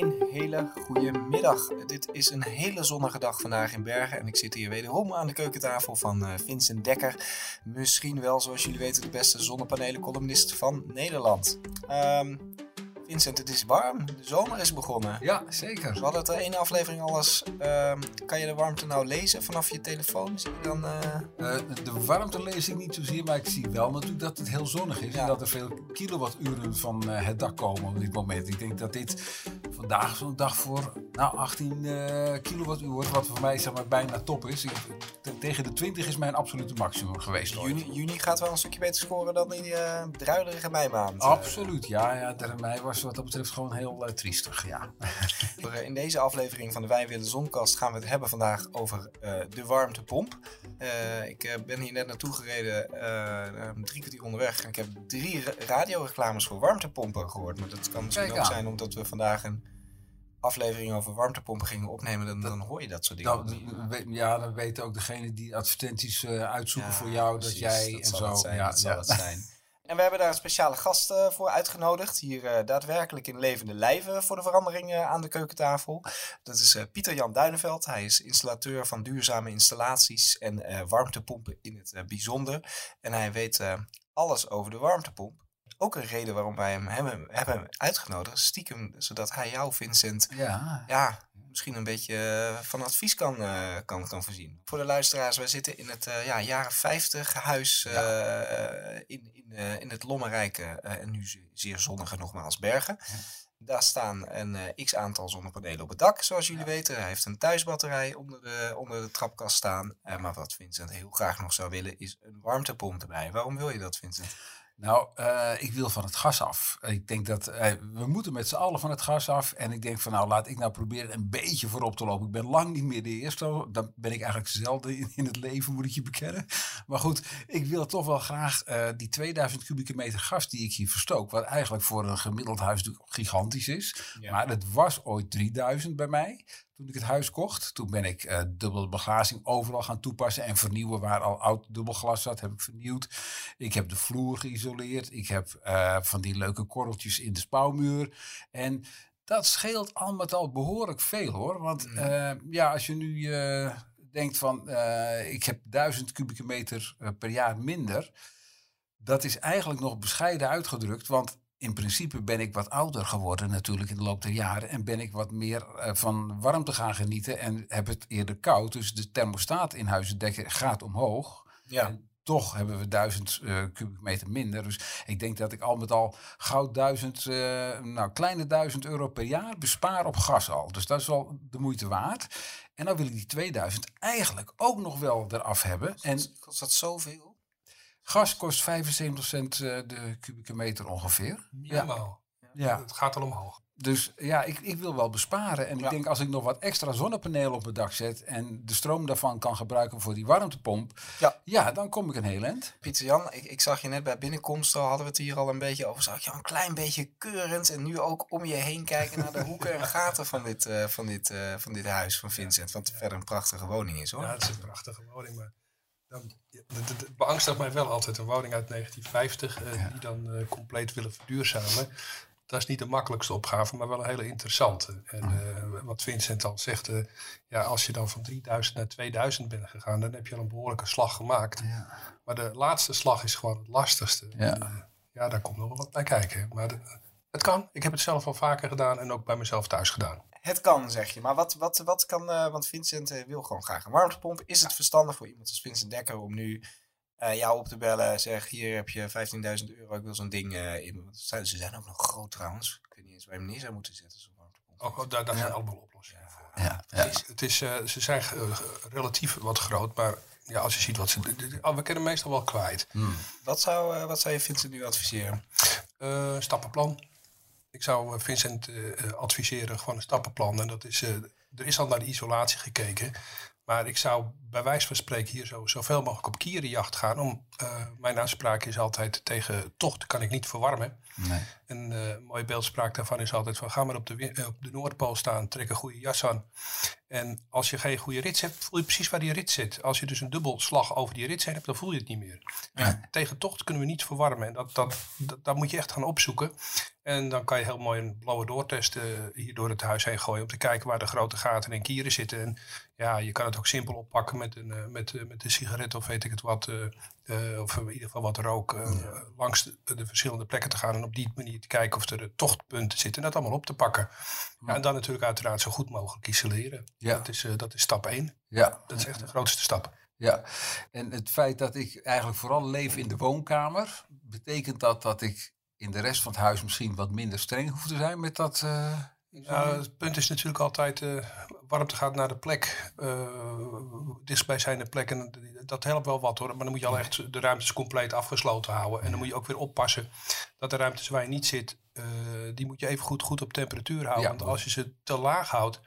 Een hele goede middag. Dit is een hele zonnige dag vandaag in Bergen. En ik zit hier wederom aan de keukentafel van eh, Vincent Dekker. Misschien wel, zoals jullie weten, de beste zonnepanelencolumnist van Nederland. Ehm, Vincent, het is warm. De zomer is begonnen. Ja, zeker. We hadden het de ene aflevering alles. Ehm, kan je de warmte nou lezen vanaf je telefoon? Zie je dan, eh, Eh, de warmte lees ik niet zozeer, maar ik zie wel natuurlijk dat het heel zonnig is. Ja. En dat er veel kilowatturen van eh, het dak komen op dit moment. Ik denk dat dit vandaag zo'n dag voor nou, 18 eh, kilowattuur wordt. Wat voor mij zeg maar, bijna top is. Ik, tegen de 20 is mijn absolute maximum geweest. juni, juni gaat wel een stukje beter scoren dan in die druilerige meimaand. Absoluut, ja. ja de- mij was wat dat betreft gewoon heel eh, triestig, ja. In deze aflevering van de Wij Willen Zonkast gaan we het hebben vandaag over eh, de warmtepomp. Eh, ik ben hier net naartoe gereden, drie kwartier onderweg. En ik heb drie ra- radioreclames voor warmtepompen gehoord. Maar dat kan misschien ook zijn omdat we vandaag een aflevering over warmtepompen gingen opnemen. Dan, dan hoor je dat soort dingen. we- ja, dan weten ook degene die advertenties uitzoeken Ja, voor jou precies, dat jij dat en zo. het zijn, ja, dat zal ja. het zijn. En we hebben daar een speciale gast voor uitgenodigd. Hier eh, daadwerkelijk in levende lijven voor de verandering eh, aan de keukentafel. Dat is eh, Pieter Jan Duineveld. Hij is installateur van duurzame installaties en warmtepompen in het bijzonder. En hij weet alles over de warmtepomp. Ook een reden waarom wij hem hebben, hebben uitgenodigd. Stiekem, zodat hij jou, Vincent, Ja, ja, misschien een beetje eh, van advies kan, eh, kan, kan voorzien. Voor de luisteraars, wij zitten in het eh, ja, jaren 50 huis in, in, in het lommerrijke en nu ze- zeer zonnige nogmaals Bergen. Daar staan een x aantal zonnepanelen op het dak, zoals jullie weten. Hij heeft een thuisbatterij onder de, onder de trapkast staan. Maar wat Vincent heel graag nog zou willen, is een warmtepomp erbij. Waarom wil je dat, Vincent? Nou, eh, ik wil van het gas af. Ik denk dat eh, we moeten met z'n allen van het gas af. En ik denk van nou, laat ik nou proberen een beetje voorop te lopen. Ik ben lang niet meer de eerste. Dan ben ik eigenlijk zelden in, in het leven, moet ik je bekennen. Maar goed, ik wil toch wel graag eh, die 2000 kubieke meter gas die ik hier verstook. Wat eigenlijk voor een gemiddeld huis gigantisch is. Ja. Maar het was ooit 3000 bij mij. Toen ik het huis kocht, toen ben ik eh dubbele beglazing overal gaan toepassen en vernieuwen waar al oud dubbelglas zat, heb ik vernieuwd. Ik heb de vloer geïsoleerd. Ik heb eh, van die leuke korreltjes in de spouwmuur. En dat scheelt al met al behoorlijk veel hoor. Want Mhm. eh, ja, als je nu denkt van ik heb duizend kubieke meter per jaar minder. Dat is eigenlijk nog bescheiden uitgedrukt. Want in principe ben ik wat ouder geworden natuurlijk in de loop der jaren. En ben ik wat meer eh, van warmte gaan genieten. En heb het eerder koud. Dus de thermostaat in huizen dekken gaat omhoog. Ja. En toch hebben we duizend eh kubieke meter minder. Dus ik denk dat ik al met al gauw duizend, eh, nou kleine duizend euro per jaar bespaar op gas al. Dus dat is wel de moeite waard. En dan wil ik die 2000 eigenlijk ook nog wel eraf hebben. En Kost dat zoveel? Gas kost 75 cent eh, de kubieke meter ongeveer. Ja. Ja. Het gaat al omhoog. Dus ja, ik, ik wil wel besparen. En Ja. ik denk als ik nog wat extra zonnepanelen op het dak zet en de stroom daarvan kan gebruiken voor die warmtepomp, Ja. ja dan kom ik een heel eind. Pieter Jan, ik, ik zag je net bij binnenkomst al, hadden we het hier al een beetje over. Zag je al een klein beetje keurend en nu ook om je heen kijken naar de hoeken en gaten van dit, eh, van dit, eh, van dit huis van Vincent. Wat verder een prachtige woning is hoor. Ja, het is een prachtige woning, maar dan, het, beangstigt mij wel altijd. Een woning uit 1950, eh, die dan eh, compleet willen verduurzamen. Dat is niet de makkelijkste opgave, maar wel een hele interessante. En eh, wat Vincent al zegt, ja, als je dan van 3000 naar 2000 bent gegaan, dan heb je al een behoorlijke slag gemaakt. Maar de laatste slag is gewoon het lastigste. Ja. En, ja, daar komt nog wel wat bij kijken. Maar de- het kan. Ik heb het zelf al vaker gedaan en ook bij mezelf thuis gedaan. Het kan, zeg je. Maar wat, wat, wat kan, eh, want Vincent eh, wil gewoon graag een warmtepomp. Is het verstandig voor iemand als Vincent Dekker om nu eh, jou op te bellen? Zeg, hier heb je 15.000 euro, ik wil zo'n ding eh, in. Want ze zijn ook nog groot trouwens. Ik weet niet eens waar je hem neer zou moeten zetten, zo'n warmtepomp. Ook, ook daar, daar zijn allemaal oplossingen voor. Ja, Het is, het is, eh, ze zijn relatief wat groot, maar ja, als je ziet wat ze... oh, we kunnen meestal wel kwijt. Wat, zou, eh, wat zou je Vincent nu adviseren? Eh, stappenplan. Ik zou eh, Vincent eh, eh, adviseren gewoon een stappenplan. En dat is, er is al naar de isolatie gekeken. Maar ik zou bij wijze van spreken hier zo, zoveel mogelijk op kierenjacht gaan. Om, uh, mijn aanspraak is altijd tegen tocht kan ik niet verwarmen. Nee. Een uh, mooie beeldspraak daarvan is altijd van ga maar op de, uh, op de Noordpool staan, trek een goede jas aan. En als je geen goede rits hebt, voel je precies waar die rits zit. Als je dus een dubbelslag over die rits heen hebt, dan voel je het niet meer. Ja. Tegen tocht kunnen we niet verwarmen. En dat, dat, dat, dat, moet je echt gaan opzoeken. En dan kan je heel mooi een blauwe doortest hier door het huis heen gooien om te kijken waar de grote gaten en kieren zitten. En ja, je kan het ook simpel oppakken met een, uh, met, uh, met een sigaret of weet ik het wat. Uh, of in ieder geval wat rook. Ja. Langs de, de, verschillende plekken te gaan. En op die manier te kijken of er tochtpunten zitten. En dat allemaal op te pakken. Ja. en dan natuurlijk uiteraard zo goed mogelijk isoleren. Ja. Dat, is, dat is stap één. Ja. Dat is echt de grootste stap. Ja, en het feit dat ik eigenlijk vooral leef in de woonkamer. Betekent dat dat ik in de rest van het huis misschien wat minder streng hoef te zijn met dat... Ja, het punt is natuurlijk altijd, uh, warmte gaat naar de plek, uh, dichtstbijzijnde plek. En dat helpt wel wat hoor, maar dan moet je al echt de ruimtes compleet afgesloten houden. En dan moet je ook weer oppassen dat de ruimtes waar je niet zit, uh, die moet je even goed, goed op temperatuur houden. Want als je ze te laag houdt,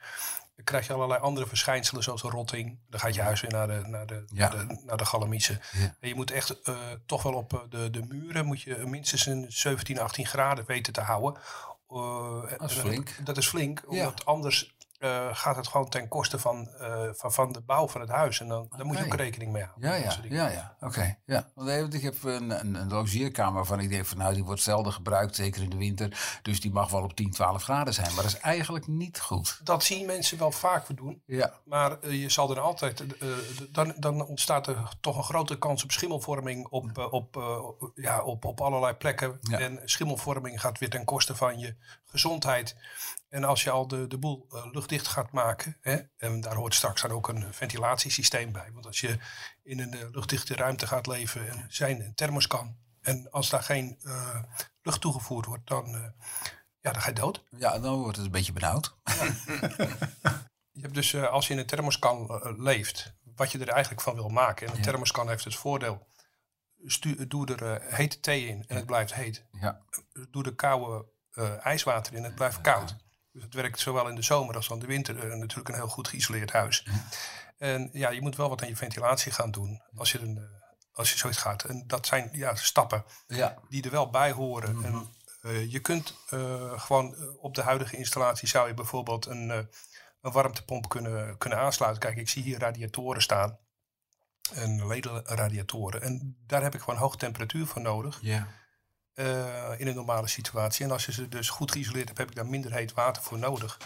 dan krijg je allerlei andere verschijnselen zoals rotting. Dan gaat je huis weer naar de, naar de, ja. naar de, naar de galamiezen. Ja. En je moet echt toch wel op de, de muren, moet je minstens een 17, 18 graden weten te houden uh, dat is flink. Dat is flink, omdat ja. anders uh, gaat het gewoon ten koste van, uh, van, van de bouw van het huis. En dan, okay. daar moet je ook rekening mee houden. Ja, ja, ja, ja. oké. Okay. Ja. Want ik heb een, een, een logeerkamer waarvan ik denk van nou die wordt zelden gebruikt, zeker in de winter. Dus die mag wel op 10, 12 graden zijn. Maar dat is eigenlijk niet goed. Dat zien mensen wel vaak doen. Ja. Maar uh, je zal er altijd, dan, dan ontstaat er toch een grote kans op schimmelvorming op, op, ja, op, op allerlei plekken. Ja. En schimmelvorming gaat weer ten koste van je gezondheid. En als je al de, de boel uh, luchtdicht gaat maken, hè, en daar hoort straks dan ook een ventilatiesysteem bij. Want als je in een uh, luchtdichte ruimte gaat leven en zijn een thermoskan. En als daar geen uh, lucht toegevoerd wordt, dan, ja, dan ga je dood. Ja, dan wordt het een beetje benauwd. Ja. je hebt dus als je in een thermoskan leeft, wat je er eigenlijk van wil maken. En een ja. thermoskan heeft het voordeel. Stu doe er hete thee in en het blijft heet. Ja. Doe er koude ijswater in, het blijft koud. Dus het werkt zowel in de zomer als in de winter uh, natuurlijk een heel goed geïsoleerd huis. En ja, je moet wel wat aan je ventilatie gaan doen als je, een, uh, als je zoiets gaat. En dat zijn ja, stappen ja. die er wel bij horen. Mm-hmm. En uh, je kunt gewoon op de huidige installatie zou je bijvoorbeeld een, een warmtepomp kunnen, kunnen aansluiten. Kijk, ik zie hier radiatoren staan. En ledenradiatoren. En daar heb ik gewoon hoge temperatuur voor nodig. Ja. Uh, in een normale situatie. En als je ze dus goed geïsoleerd hebt, heb ik daar minder heet water voor nodig.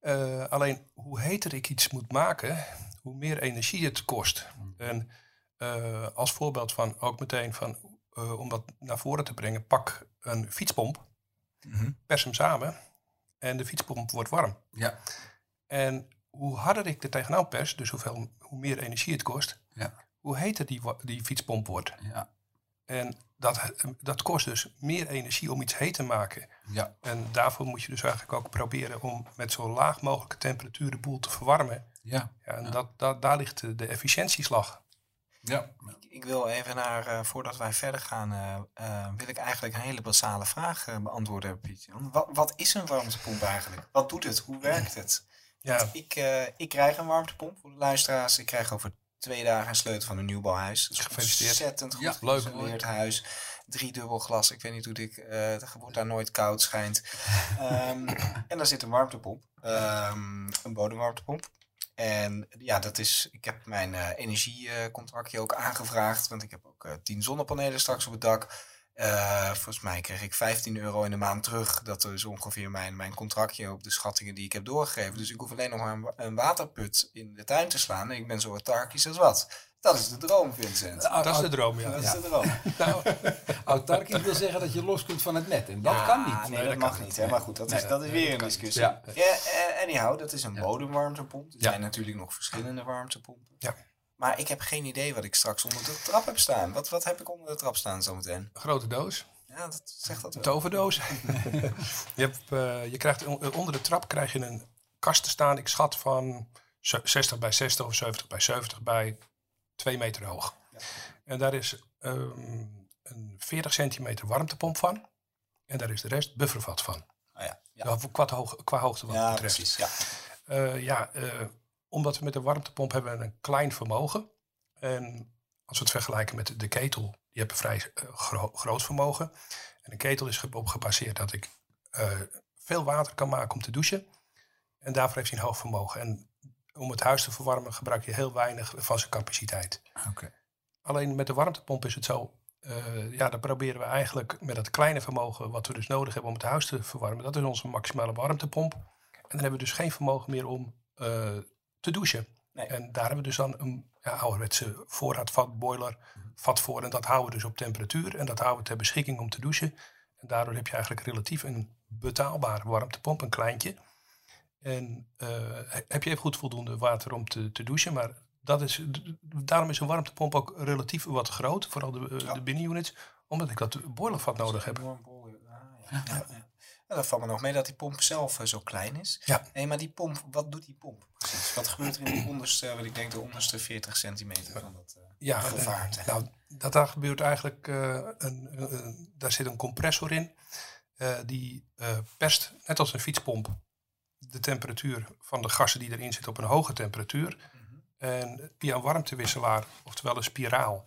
Uh, alleen hoe heter ik iets moet maken, hoe meer energie het kost. Mm. En uh, als voorbeeld van ook meteen van, om dat naar voren te brengen, pak een fietspomp, mm -hmm. pers hem samen en de fietspomp wordt warm. Ja. En hoe harder ik er tegenaan pers, dus hoeveel, hoe meer energie het kost, ja. hoe heter die, die fietspomp wordt. Ja. En dat, dat kost dus meer energie om iets heet te maken. Ja. En daarvoor moet je dus eigenlijk ook proberen om met zo laag mogelijke temperatuur de boel te verwarmen. Ja. ja en Dat, dat, daar ligt de, de efficiëntieslag. Ja. Ik, ik, wil even naar, uh, voordat wij verder gaan, uh, uh, wil ik eigenlijk een hele basale vraag beantwoorden, Pietje. Wat, wat is een warmtepomp eigenlijk? Wat doet het? Hoe werkt het? Ja. Ik, ik krijg een warmtepomp voor de luisteraars. Ik krijg over twee dagen een sleutel van een nieuwbouwhuis. Dat is Gefeliciteerd. ontzettend goed ja, geïsoleerd huis. Driedubbel glas. Ik weet niet hoe dik. Uh, het wordt daar nooit koud schijnt. um, en daar zit een warmtepomp. Um, een bodemwarmtepomp. En ja, dat is. Ik heb mijn uh, energiecontractje ook aangevraagd. Want ik heb ook uh, tien zonnepanelen straks op het dak. Uh, volgens mij kreeg ik 15 euro in de maand terug. Dat is ongeveer mijn, mijn contractje op de schattingen die ik heb doorgegeven. Dus ik hoef alleen nog maar een, een waterput in de tuin te slaan. En ik ben zo autarkisch als wat. Dat is de droom, Vincent. Dat is de droom, ja. Dat is de droom. nou, autarkisch wil zeggen dat je los kunt van het net. En dat ja, kan niet. Nee, dat, dat mag niet. Hè? Maar goed, dat is, dat is weer een discussie. Ja. Ja, anyhow, dat is een bodemwarmtepomp. Er zijn natuurlijk nog verschillende warmtepompen. Ja. Maar ik heb geen idee wat ik straks onder de trap heb staan. Wat, wat heb ik onder de trap staan zometeen? Grote doos. Ja, dat zegt dat wel. Toverdoos. je, hebt, uh, je krijgt onder de trap krijg je een kast te staan. Ik schat van 60 bij 60 of 70 bij 70 bij 2 meter hoog. Ja. En daar is um, een 40 centimeter warmtepomp van. En daar is de rest buffervat van. Oh ja. Ja. Qua, hoog, qua hoogte wat ja, betreft. Precies, ja, uh, ja uh, omdat we met de warmtepomp hebben een klein vermogen. En als we het vergelijken met de ketel, die hebben vrij gro groot vermogen. En een ketel is op gebaseerd dat ik uh, veel water kan maken om te douchen. En daarvoor heeft hij een hoog vermogen. En om het huis te verwarmen gebruik je heel weinig van zijn capaciteit. Okay. Alleen met de warmtepomp is het zo. Uh, ja, dan proberen we eigenlijk met dat kleine vermogen wat we dus nodig hebben om het huis te verwarmen. Dat is onze maximale warmtepomp. En dan hebben we dus geen vermogen meer om uh, te douchen. Nee. En daar hebben we dus dan een ja, ouderwetse voorraadvat, boiler, vat voor. En dat houden we dus op temperatuur. En dat houden we ter beschikking om te douchen. En daardoor heb je eigenlijk relatief een betaalbare warmtepomp, een kleintje. En uh, heb je even goed voldoende water om te, te douchen. Maar dat is, daarom is een warmtepomp ook relatief wat groot. Vooral de, Ja. de binnenunits. Omdat ik dat boilervat nodig heb. Ah, ja. Ja, Ja, dat valt me nog mee dat die pomp zelf eh, zo klein is. Ja. Hé, maar die pomp, wat doet die pomp precies? Wat gebeurt er in de onderste, wat ik denk de onderste 40 centimeter van dat eh, Ja, gevaarte? eh, nou, dat daar gebeurt eigenlijk, eh, een, daar zit een compressor in. eh, die eh, perst, net als een fietspomp, de temperatuur van de gassen die erin zitten op een hoge temperatuur. En via een warmtewisselaar, oftewel een spiraal,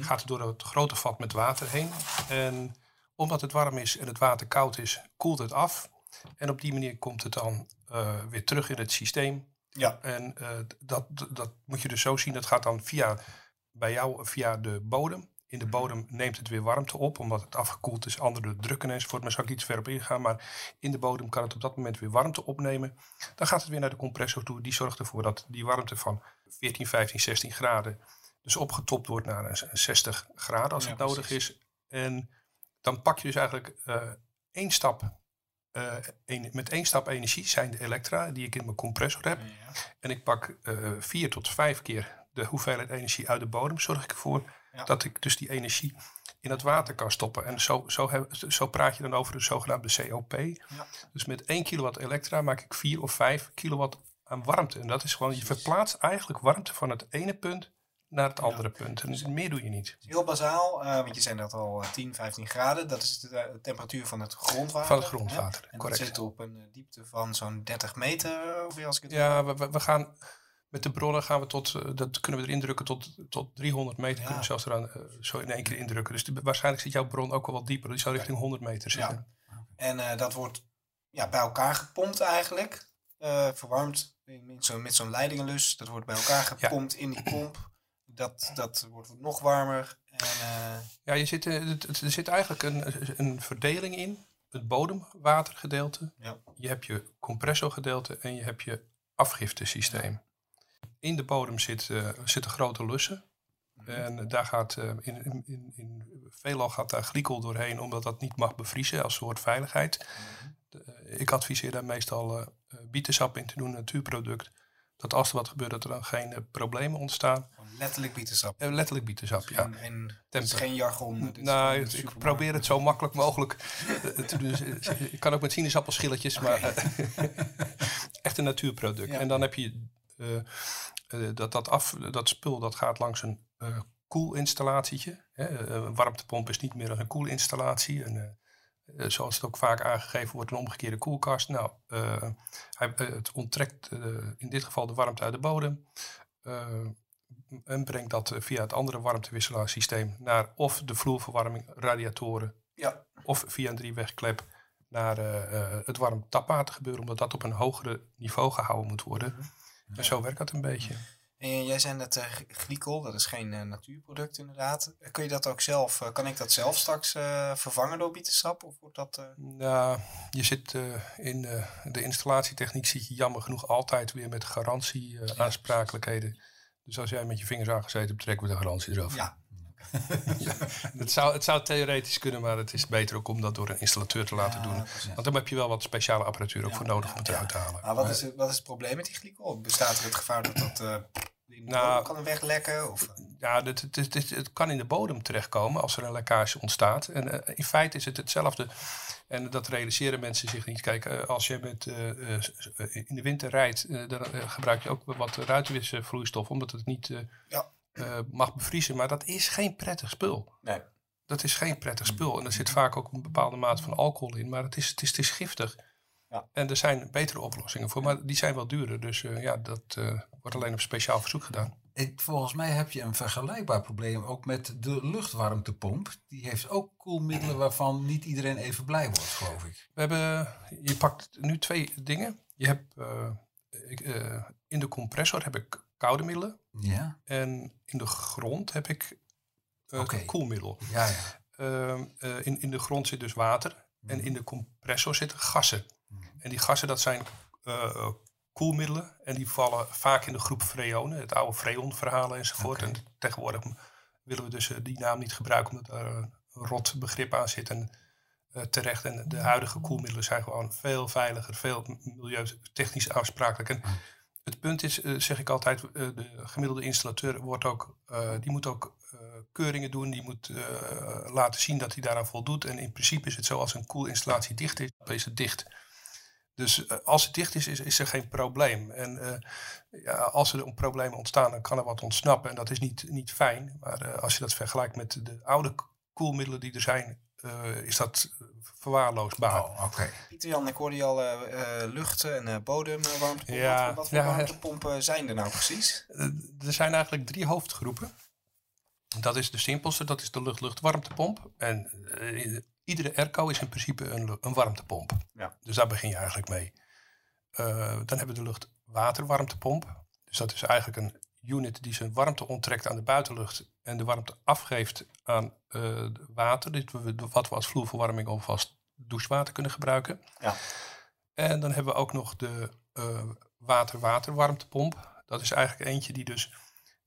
gaat het door het grote vat met water heen. En omdat het warm is en het water koud is, koelt het af. En op die manier komt het dan eh, weer terug in het systeem. Ja. En eh, dat, dat moet je dus zo zien. Dat gaat dan via, bij jou via de bodem. In de bodem neemt het weer warmte op, omdat het afgekoeld is, andere drukken enzovoort. Maar zal ik iets verder op ingaan. Maar in de bodem kan het op dat moment weer warmte opnemen. Dan gaat het weer naar de compressor toe. Die zorgt ervoor dat die warmte van 14, 15, 16 graden dus opgetopt wordt naar een 60 graden als Ja, het nodig precies. is. En dan pak je dus eigenlijk eh, één stap, eh, één- met één stap energie, zijn de elektra die ik in mijn compressor heb. En ik pak eh, vier tot vijf keer de hoeveelheid energie uit de bodem. Zorg ik ervoor Ja. dat ik dus die energie in het water kan stoppen. En zo, zo, heb- zo praat je dan over de zogenaamde COP. Dus met 1 kilowatt elektra maak ik 4 of 5 kilowatt aan warmte. En dat is gewoon, je verplaatst eigenlijk warmte van het ene punt naar het andere punt. En meer doe je niet. Heel bazaal, eh, want je zei net al eh, 10, 15 graden. Dat is de, eh, temperatuur van het grondwater. Van het grondwater, hè? En correct. dat zit op een eh, diepte van zo'n 30 meter, ongeveer als ik het Ja, we, we, we gaan met de bronnen gaan we tot, eh, dat kunnen we erin drukken tot, tot 300 meter. Kunnen we zelfs eraan eh, zo in één keer indrukken. Dus de- waarschijnlijk zit jouw bron ook wel wat dieper. Die zou richting 100 meter zitten. En eh, dat wordt ja, bij elkaar gepompt eigenlijk. eh, verwarmd in- met zo'n met zo'n leidingenlus. Dat wordt bij elkaar gepompt in die pomp. Dat, dat wordt nog warmer. En, eh, Ja, je zit, eh, er zit eigenlijk een, een verdeling in. Het bodemwatergedeelte. Ja. Je hebt je compressorgedeelte en je hebt je afgiftesysteem. In de bodem zit, eh, zitten grote lussen. En daar gaat in, in, in, in veelal gaat daar glycol doorheen, omdat dat niet mag bevriezen als soort veiligheid. De- eh, ik adviseer daar meestal eh, bietensap in te doen, een natuurproduct. Dat als er wat gebeurt, dat er dan geen eh, problemen ontstaan. letterlijk bietensap. Eh, letterlijk bietensap, ja. En, het is geen jargon. Nou, ik supermarkt. probeer het zo makkelijk mogelijk eh, te doen. Ik kan ook met sinaasappelschilletjes, maar echt een natuurproduct. Ja. En dan heb je dat, dat, af, dat spul dat gaat langs een eh koelinstallatie. Een warmtepomp is niet meer een koelinstallatie. En, eh, zoals het ook vaak aangegeven wordt, een omgekeerde koelkast. Nou, eh, hij, eh, het onttrekt eh, in dit geval de warmte uit de bodem. en brengt dat via het andere warmtewisselaarsysteem naar of de vloerverwarming, radiatoren, Ja, of via een driewegklep naar het warm tapwater gebeuren, omdat dat op een hogere niveau gehouden moet worden. En zo werkt dat een beetje. En jij zei net eh, g- glycol, dat is geen eh, natuurproduct inderdaad. Eh, Kun je dat ook zelf, eh, kan ik dat zelf straks eh, vervangen door bietensap? Of wordt dat... eh, Nou, je zit eh, in eh, de installatietechniek zit je jammer genoeg altijd weer met garantie eh, aansprakelijkheden. Dus als jij met je vingers aangezeten hebt, trekken we de garantie eraf. ja, Het, zou, het zou theoretisch kunnen, maar het is beter ook om dat door een installateur te laten doen. Want dan heb je wel wat speciale apparatuur ook voor nodig om het eruit te halen. maar wat is, het, wat is het probleem met die glycol? Bestaat er het gevaar dat dat in de Nou, bodem kan weglekken? Of, Ja, het, het, het, het- het kan in de bodem terechtkomen als er een lekkage ontstaat. En eh, in feite is het hetzelfde. En dat realiseren mensen zich niet. Kijk, eh, als je met, eh, eh, eh, in de winter rijdt, dan gebruik je ook wat ruitenwisselvloeistof, omdat het niet eh, Ja. Eh, mag bevriezen. Maar dat is geen prettig spul. nee. Dat is geen prettig spul. En er zit vaak ook een bepaalde mate van alcohol in, maar het is, het is, het is giftig. Ja. En er zijn betere oplossingen voor, maar die zijn wel duurder. Dus eh, ja, dat eh, wordt alleen op speciaal verzoek gedaan. Ik, volgens mij heb je een vergelijkbaar probleem ook met de luchtwarmtepomp. Die heeft ook koelmiddelen waarvan niet iedereen even blij wordt, geloof ik. We hebben, je pakt nu twee dingen. Je hebt, ik, in de compressor heb ik koude middelen. Ja, En in de grond heb ik eh Oké. koelmiddel. ja, ja. Ehm, eh, in, in de grond zit dus water. En in de compressor zitten gassen. En die gassen, dat zijn eh, koelmiddelen. En die vallen vaak in de groep freonen. Het oude freon-verhalen enzovoort. En tegenwoordig willen we dus eh, die naam niet gebruiken... omdat er een rot begrip aan zit. En eh, terecht. En de huidige koelmiddelen zijn gewoon veel veiliger. Veel milieutechnisch aansprakelijk. En het punt is, eh, zeg ik altijd... eh, de gemiddelde installateur wordt ook, eh, die moet ook keuringen doen. Die moet laten zien dat hij daaraan voldoet. En in principe is het zo, als een koelinstallatie dicht is, dan is het dicht. Dus als het dicht is, is, is er geen probleem. En ja, als er problemen ontstaan, dan kan er wat ontsnappen. En dat is niet, niet fijn. Maar als je dat vergelijkt met de oude koelmiddelen die er zijn, eh, is dat verwaarloosbaar. Oh, oké. Pieter Jan, ik hoorde je al eh, eh, lucht- en eh, bodemwarmtepompen. Ja, wat, wat voor ja. warmtepompen zijn er nou precies? Er zijn eigenlijk drie hoofdgroepen. Dat is de simpelste, dat is de lucht-lucht-warmtepomp. En iedere airco is in principe een, een warmtepomp. Ja. Dus daar begin je eigenlijk mee. Eh, dan hebben we de lucht-water-warmtepomp. Dus dat is eigenlijk een unit die zijn warmte onttrekt aan de buitenlucht en de warmte afgeeft aan eh, water. Dit we, wat we als vloerverwarming of als douchewater kunnen gebruiken. Ja. En dan hebben we ook nog de eh, water-water-warmtepomp. Dat is eigenlijk eentje die dus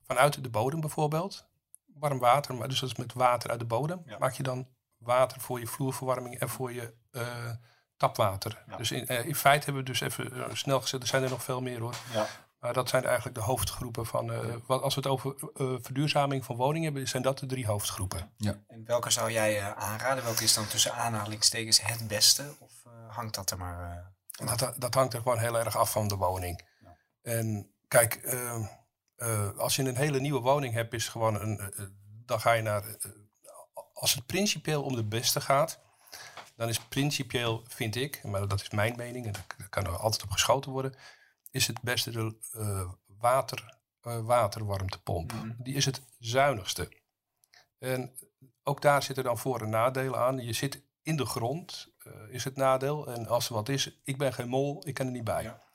vanuit de bodem bijvoorbeeld, warm water, maar dus dat is met water uit de bodem, Ja. maak je dan water voor je vloerverwarming en voor je eh, tapwater. Ja. Dus in, in feite hebben we dus even snel gezet, er zijn er nog veel meer hoor. Ja. Maar dat zijn eigenlijk de hoofdgroepen van, eh, wat, als we het over eh, verduurzaming van woningen hebben, zijn dat de drie hoofdgroepen. En welke zou jij eh, aanraden? Welke is dan tussen aanhalingstekens het beste? Of eh, hangt dat er maar... eh, dat, dat hangt er gewoon heel erg af van de woning. En kijk, eh, eh, als je een hele nieuwe woning hebt, is gewoon een, dan ga je naar. als het principieel om de beste gaat, dan is principieel, vind ik, maar dat is mijn mening en daar kan er altijd op geschoten worden, is het beste de eh, water, eh, waterwarmtepomp. Die is het zuinigste. En ook daar zitten dan voor- en nadelen aan. Je zit in de grond, eh, is het nadeel. En als er wat is, ik ben geen mol, ik kan er niet bij. Ja.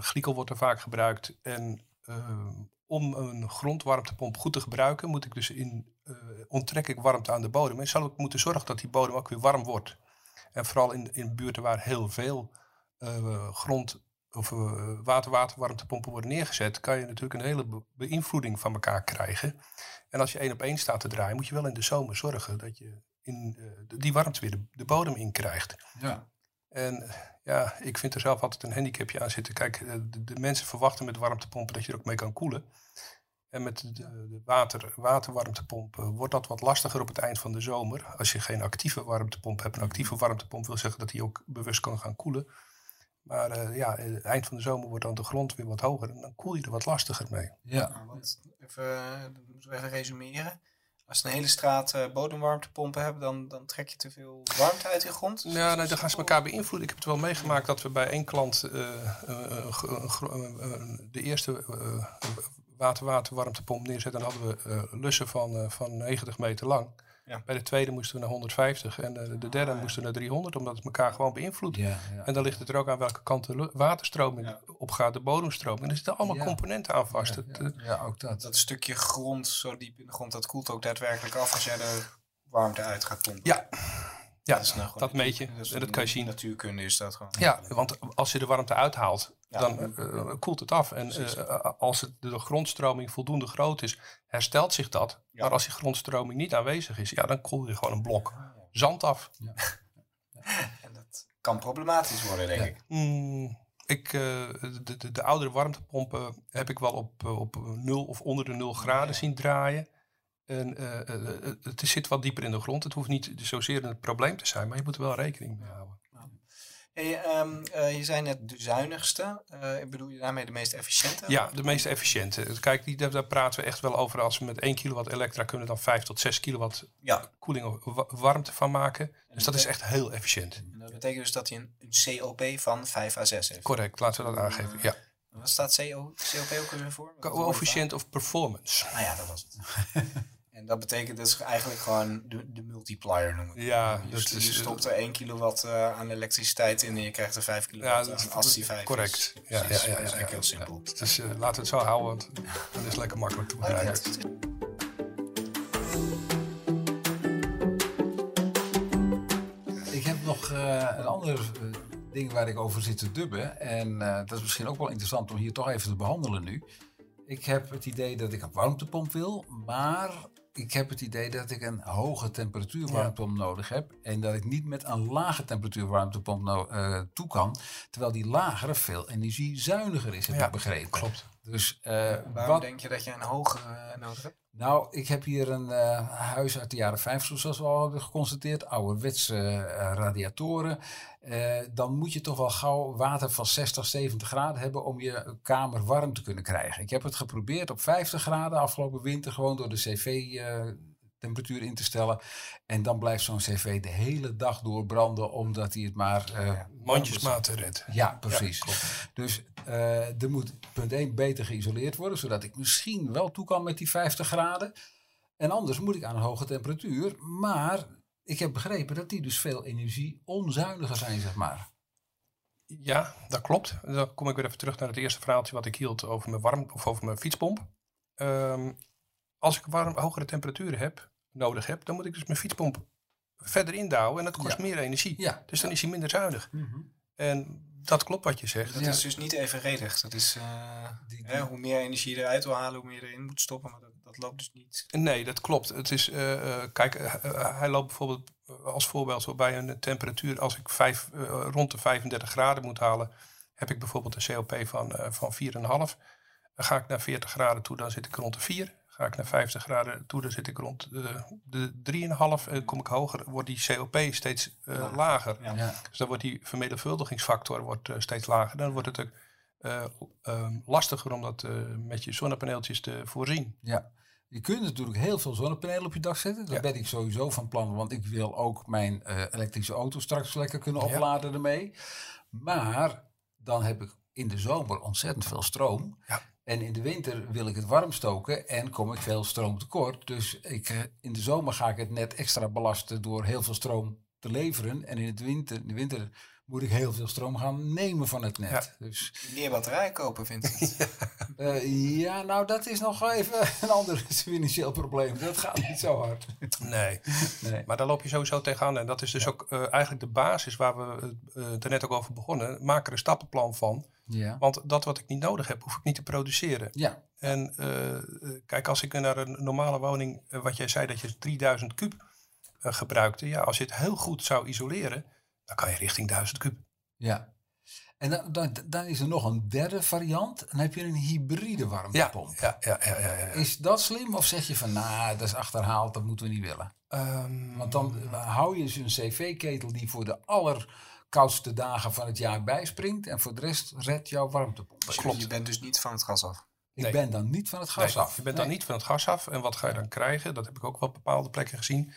Glycol wordt er vaak gebruikt. En om een grondwarmtepomp goed te gebruiken, moet ik dus in, onttrek ik warmte aan de bodem. En zal ik moeten zorgen dat die bodem ook weer warm wordt. En vooral in, in buurten waar heel veel grond of eh, water-water-warmtepompen worden neergezet, kan je natuurlijk een hele be- beïnvloeding van elkaar krijgen. En als je één op één staat te draaien, moet je wel in de zomer zorgen dat je in, eh, die warmte weer de, de bodem in krijgt. Ja. En ja, ik vind er zelf altijd een handicapje aan zitten. Kijk, eh, de, de mensen verwachten met warmtepompen dat je er ook mee kan koelen. En met de, de water, waterwarmtepomp eh, wordt dat wat lastiger op het eind van de zomer. Als je geen actieve warmtepomp hebt. Een actieve warmtepomp wil zeggen dat hij ook bewust kan gaan koelen. Maar eh, ja, eh, het eind van de zomer wordt dan de grond weer wat hoger. En dan koel je er wat lastiger mee. Ja. Nou, want even, eh, dat moeten we even resumeren. Als een hele straat eh, bodemwarmtepompen hebben, dan, dan trek je te veel warmte uit je grond. Ja, nee, dan gaan ze elkaar beïnvloeden. Ik heb het wel meegemaakt dat we bij één klant eh, de eerste eh, water-water-warmtepomp neerzetten. Dan hadden we lussen van, eh, van 90 meter lang. Ja. Bij de tweede moesten we naar 150 en eh, de derde moesten we naar 300, omdat het elkaar gewoon beïnvloedt. Ja, ja. En dan ligt het er ook aan welke kant de waterstroming Ja. op gaat, de bodemstroming. En er zitten allemaal Ja. componenten aan vast. Ja, eh, ja, ook dat. Dat stukje grond, zo diep in de grond, dat koelt ook daadwerkelijk af als jij er warmte uit gaat pompen. ja, ja dat, is nou dat meet je. is En dat kan je zien. Natuurkunde is dat gewoon. Ja, want als je de warmte uithaalt. Dan eh, koelt het af. En eh, als het, de grondstroming voldoende groot is, herstelt zich dat. Ja. Maar als die grondstroming niet aanwezig is, ja, dan koel je gewoon een blok zand af. En dat kan problematisch worden, denk Ja. ik. Mm, ik, eh, de, de, de oudere warmtepompen heb ik wel op, eh, op 0 of onder de 0 graden zien draaien. En eh, eh, eh, het zit wat dieper in de grond. Het hoeft niet zozeer een probleem te zijn, maar je moet er wel rekening mee houden. Hey, ehm, eh, je zei net de zuinigste. Eh, bedoel je daarmee de meest efficiënte? Ja, de meest efficiënte. Kijk, die, daar praten we echt wel over. Als we met 1 kilowatt elektra kunnen dan 5 tot 6 kilowatt Ja. koeling of wa- warmte van maken. Dus dat is echt heel efficiënt. En dat betekent dus dat hij een, een COP van 5 à 6 heeft. Correct, laten we dat aangeven. Ja. Wat staat CO, COP ook weer voor? Coefficient of performance. Nou ja, dat was het. en dat betekent dus eigenlijk gewoon de, de multiplier noemen. Ja, je, dat is, je eh, stopt er 1 kilowatt eh, aan elektriciteit in en je krijgt er 5 Ja, kilowatt dat aan als die 5 correct. is. Ja, ja, Precies, ja, dat is ja, eigenlijk ja. heel simpel. Dus eh, laten we het zo houden, want dan is het lekker makkelijk te begrijpen. Ik heb nog eh, een ander ding waar ik over zit te dubben. En eh, dat is misschien ook wel interessant om hier toch even te behandelen nu. Ik heb het idee dat ik een warmtepomp wil, maar ik heb het idee dat ik een hoge temperatuur warmtepomp nodig heb. En dat ik niet met een lage temperatuur warmtepomp no- eh, toe kan. Terwijl die lagere veel energiezuiniger is, heb Ja, ik begrepen. klopt. Dus eh, Waarom wat, denk je dat je een hogere eh, nodig hebt? nou, ik heb hier een eh, huis uit de jaren 50, zoals we al hebben geconstateerd. Ouderwetse eh, radiatoren. Dan moet je toch wel gauw water van 60, 70 graden hebben om je kamer warm te kunnen krijgen. Ik heb het geprobeerd op 50 graden afgelopen winter, gewoon door de cv-temperatuur in te stellen. En dan blijft zo'n cv de hele dag door branden, omdat hij het maar... eh, Mandjesmaat redt. ja, precies. dus eh, er moet punt 1 beter geïsoleerd worden, zodat ik misschien wel toe kan met die 50 graden. En anders moet ik aan een hoge temperatuur. Maar ik heb begrepen dat die dus veel energie onzuiniger zijn, zeg maar. Ja, dat klopt. Dan kom ik weer even terug naar het eerste verhaaltje wat ik hield over mijn warm of over mijn fietspomp. Ehm, als ik warm, hogere temperaturen heb, nodig heb, dan moet ik dus mijn fietspomp verder indouwen en dat kost Ja. meer energie. Ja. Dus dan is hij minder zuinig. En dat klopt wat je zegt. Dat Ja. is dus niet evenredig. Dat is, eh, Die- hè, hoe meer energie je eruit wil halen, hoe meer je erin moet stoppen. Maar dat, dat loopt dus niet. Nee, dat klopt. Het is, eh, eh, kijk, hij loopt bijvoorbeeld als voorbeeld zo bij een temperatuur, als ik vijf, rond de 35 graden moet halen, heb ik bijvoorbeeld een COP van, eh van 4,5. Dan ga ik naar 40 graden toe, dan zit ik rond de 4. Ga ik naar 50 graden toe, dan zit ik rond de, de 3,5. En kom ik hoger, wordt die COP steeds eh, lager. Ja. Ja. Dus dan wordt die vermenigvuldigingsfactor wordt, eh, steeds lager. Dan wordt het ook eh, ehm, lastiger om dat eh, met je zonnepaneeltjes te voorzien. ja. Je kunt natuurlijk heel veel zonnepanelen op je dak zetten. Dat Ja. ben ik sowieso van plan, want ik wil ook mijn eh, elektrische auto straks lekker kunnen Ja. opladen ermee. Maar dan heb ik in de zomer ontzettend veel stroom. Ja. En in de winter wil ik het warm stoken en kom ik veel stroom tekort. Dus ik, eh, in de zomer ga ik het net extra belasten door heel veel stroom te leveren. En in, het winter, in de winter moet ik heel veel stroom gaan nemen van het net. Dus Meer batterij kopen, vind ik. eh, ja, nou dat is nog even een ander financieel probleem. Dat gaat niet zo hard. Nee. Nee. Maar daar loop je sowieso tegenaan. En dat is dus ook eh, eigenlijk de basis waar we uh, er net ook over begonnen. Maak er een stappenplan van. Ja. Want dat wat ik niet nodig heb, hoef ik niet te produceren. Ja. En kijk, als ik naar een normale woning, wat jij zei dat je 3000 kub gebruikte. Ja, als je het heel goed zou isoleren, dan kan je richting 1000 kub. Ja. En dan, dan, dan is er nog een derde variant. Dan heb je een hybride warmtepomp. ja, ja, ja, ja, ja. Is dat slim of zeg je van, nou, dat is achterhaald, dat moeten we niet willen? Ehm, Want dan hou je dus een cv-ketel die voor de allerkoudste dagen van het jaar bijspringt. En voor de rest redt jouw warmtepomp. Klopt. Je bent dus niet van het gas af. Ik Nee. ben dan niet van het gas Nee, af. Je bent dan niet van het gas af. En wat ga je dan krijgen? Dat heb ik ook wel op bepaalde plekken gezien.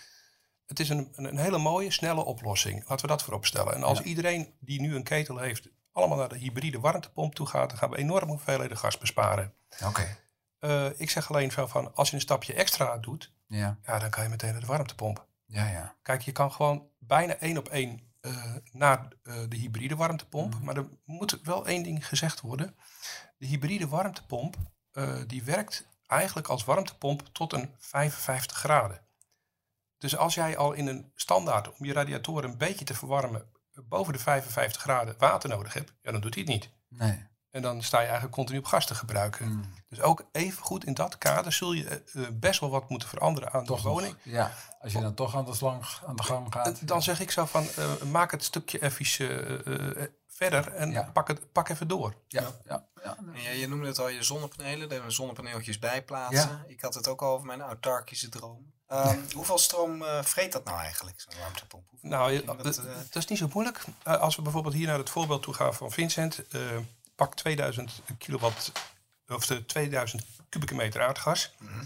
Het is een, een, hele mooie, snelle oplossing. Laten we dat voorop stellen. En als Ja. iedereen die nu een ketel heeft, allemaal naar de hybride warmtepomp toe gaat, dan gaan we enorm hoeveelheden gas besparen. Oké. Eh, ik zeg alleen zo van, als je een stapje extra doet, Ja, ja, dan kan je meteen naar de warmtepomp. ja, ja. Kijk, je kan gewoon bijna één op één eh, naar eh, de hybride warmtepomp. Mhm. Maar er moet wel één ding gezegd worden. De hybride warmtepomp, die werkt eigenlijk als warmtepomp tot een 55 graden. Dus als jij al in een standaard, om je radiatoren een beetje te verwarmen, boven de 55 graden water nodig hebt, ja, dan doet hij het niet. Nee. En dan sta je eigenlijk continu op gas te gebruiken. Mm. Dus ook even goed in dat kader zul je eh, eh, best wel wat moeten veranderen aan Toch de woning. nog. Ja, als je dan toch aan de, slang, aan de gang gaat. Eh, Dan zeg ik zo van, maak het stukje even eh, verder en Ja. pak, het, pak even door. Ja, ja, ja. En ja, je noemde het al, je zonnepanelen. Daar we zonnepaneeltjes bij plaatsen. Ik had het ook al over mijn autarkische droom. Ehm, hoeveel stroom eh, vreet dat nou eigenlijk, zo'n warmtepomp? Hoeveel- Nou, je dat, dat, eh, dat is niet zo moeilijk. Eh, als we bijvoorbeeld hier naar het voorbeeld toe gaan van Vincent. eh, pak 2000 kilowatt, of de 2000 kubieke meter aardgas. Mhm.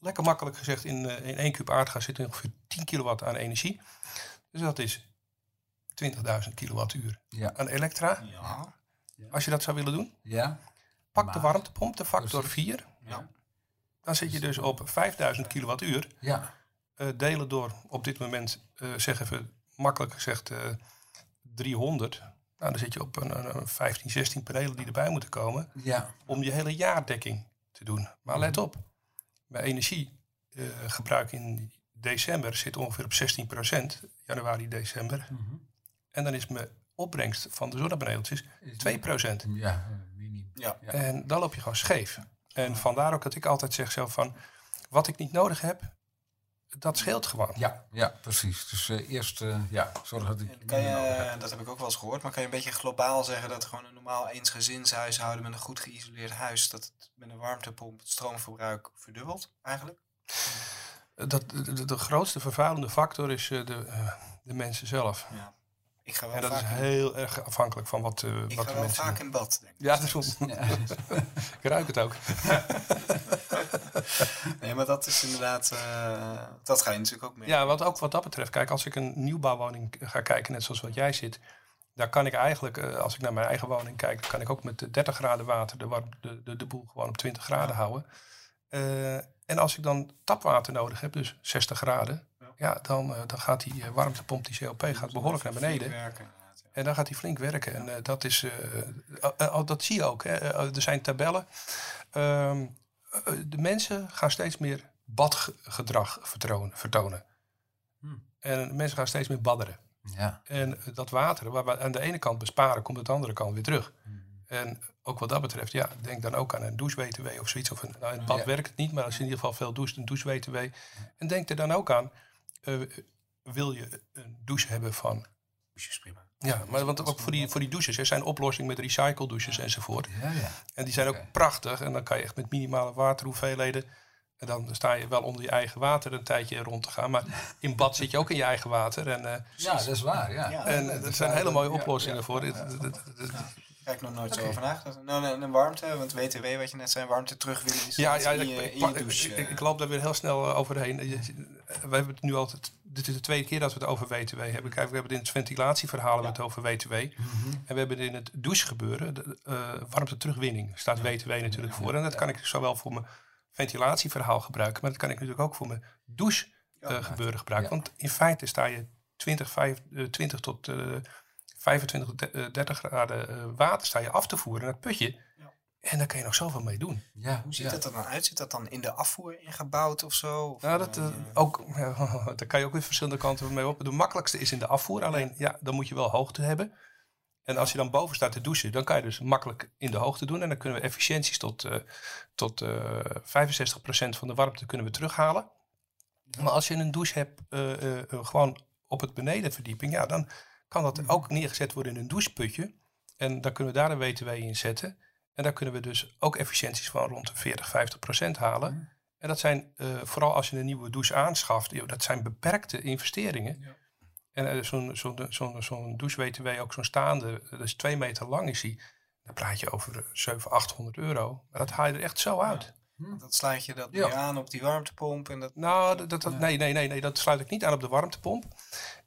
Lekker makkelijk gezegd, in, eh, in 1 kub aardgas zit ongeveer 10 kilowatt aan energie. Dus dat is 20.000 kilowattuur Ja. aan elektra. ja. Als je dat zou willen doen. Ja. Pak de warmtepomp, de factor Precies. 4. Ja. Dan zit je dus op 5000 kilowattuur. Ja. eh, delen door op dit moment, eh zeg even makkelijk gezegd, eh 300. Nou, dan zit je op een, een, een 15, 16 panelen die erbij moeten komen. Ja. Om je hele jaardekking te doen. Maar let op, mijn energiegebruik in december zit ongeveer op 16% januari, december. En dan is mijn opbrengst van de zonnepaneeltjes 2% Ja, minimum. Ja. Ja. En dan loop je gewoon scheef. En vandaar ook dat ik altijd zeg zo van, wat ik niet nodig heb, dat scheelt gewoon. Ja, ja, precies. Dus eh, eerst eh, ja, zorg dat ik. Kan je, dat heb ik ook wel eens gehoord, maar kan je een beetje globaal zeggen dat gewoon een normaal eensgezinshuishouden met een goed geïsoleerd huis, dat het met een warmtepomp het stroomverbruik verdubbelt eigenlijk? Dat, de, de, de grootste vervuilende factor is eh, de, eh, de mensen zelf. Ja. Ik ga wel En dat is heel erg afhankelijk van wat, eh, ik wat ga de wel mensen vaak doen. in bad. Denk ik. Ja, dat is goed. ik ruik het ook. Nee, maar dat is inderdaad, eh, dat ga je natuurlijk ook mee. Ja, wat ook wat dat betreft, kijk, als ik een nieuwbouwwoning ga kijken, net zoals wat jij zit, daar kan ik eigenlijk, eh, als ik naar mijn eigen woning kijk, kan ik ook met de 30 graden water de, de, de, de boel gewoon op 20 graden houden. En als ik dan tapwater nodig heb, dus 60 graden, Ja. dan, eh, dan gaat die eh, warmtepomp, die COP, gaat behoorlijk naar beneden. En dan gaat hij flink werken. En eh, dat, is, eh, dat zie je ook. Hè. Eh, er zijn tabellen. Ehm, eh, de mensen gaan steeds meer badgedrag vertonen. vertonen. Hmm. En mensen gaan steeds meer badderen. Ja. En dat water, waar we aan de ene kant besparen, komt aan de andere kant weer terug. Hmm. En ook wat dat betreft, ja, denk dan ook aan een douche-WTW of zoiets. Of een, nou, in het bad Ja. werkt het niet, maar als je in ieder geval veel doucht, een douche-WTW. En denk er dan ook aan, wil je een douche hebben van prima. ja, maar want ook voor die, voor die douches, er zijn oplossingen met recycle douches enzovoort. Ja, ja. En die zijn ook prachtig. En dan kan je echt met minimale waterhoeveelheden. En dan sta je wel onder je eigen water een tijdje rond te gaan. Maar in bad zit je ook in je eigen water. En, eh, ja, dat is waar. Ja. Ja. en dat er zijn hele mooie Ja, oplossingen ja. voor. Dit- Daar heb ik nog nooit zo over nagedacht. Nou, en en warmte, want WTW, wat je net zei, warmte terugwinnen is Ja, ja in ik, je, ik, in je ik, douche. ik- eh. ik loop daar weer heel snel eh, overheen. We hebben het nu altijd. Dit is de tweede keer dat we het over WTW hebben. Kijk, we hebben het in het ventilatieverhaal we het over WTW. En we hebben het in het douchegebeuren, de, eh, warmte terugwinning, staat WTW natuurlijk voor. En dat kan ik zowel voor mijn ventilatieverhaal gebruiken, maar dat kan ik natuurlijk ook voor mijn douchegebeuren gebruiken. Want in feite sta je 20, vijf- eh, 20 tot eh 25, de- eh, 30 graden eh, water sta je af te voeren naar het putje. En daar kan je nog zoveel mee doen. Ja, Hoe ziet ja. dat er dan uit? Zit dat dan in de afvoer ingebouwd of zo? Of, Nou, dat, eh, eh, ook, ja, daar kan je ook weer verschillende kanten mee op. De makkelijkste is in de afvoer. Alleen, ja, dan moet je wel hoogte hebben. En als je dan boven staat te douchen, dan kan je dus makkelijk in de hoogte doen. En dan kunnen we efficiënties tot, eh tot eh 65% van de warmte kunnen we terughalen. Maar als je een douche hebt, eh, eh, eh, gewoon op het benedenverdieping, ja, dan kan dat ook neergezet worden in een doucheputje. En dan kunnen we daar een WTW in zetten. En daar kunnen we dus ook efficiënties van rond de 40, 50 procent halen. En dat zijn, eh, vooral als je een nieuwe douche aanschaft, dat zijn beperkte investeringen. En eh, zo'n zo'n zo'n zo'n douche-WTW, ook zo'n staande, dat is twee meter lang is die. Dan praat je over eh, 700, 800 euro. Maar dat haal je er echt zo uit. Want dat sluit je dat Ja. weer aan op die warmtepomp. En dat, Nou, dat, dat, dat- nee, nee, nee, nee, dat sluit ik niet aan op de warmtepomp.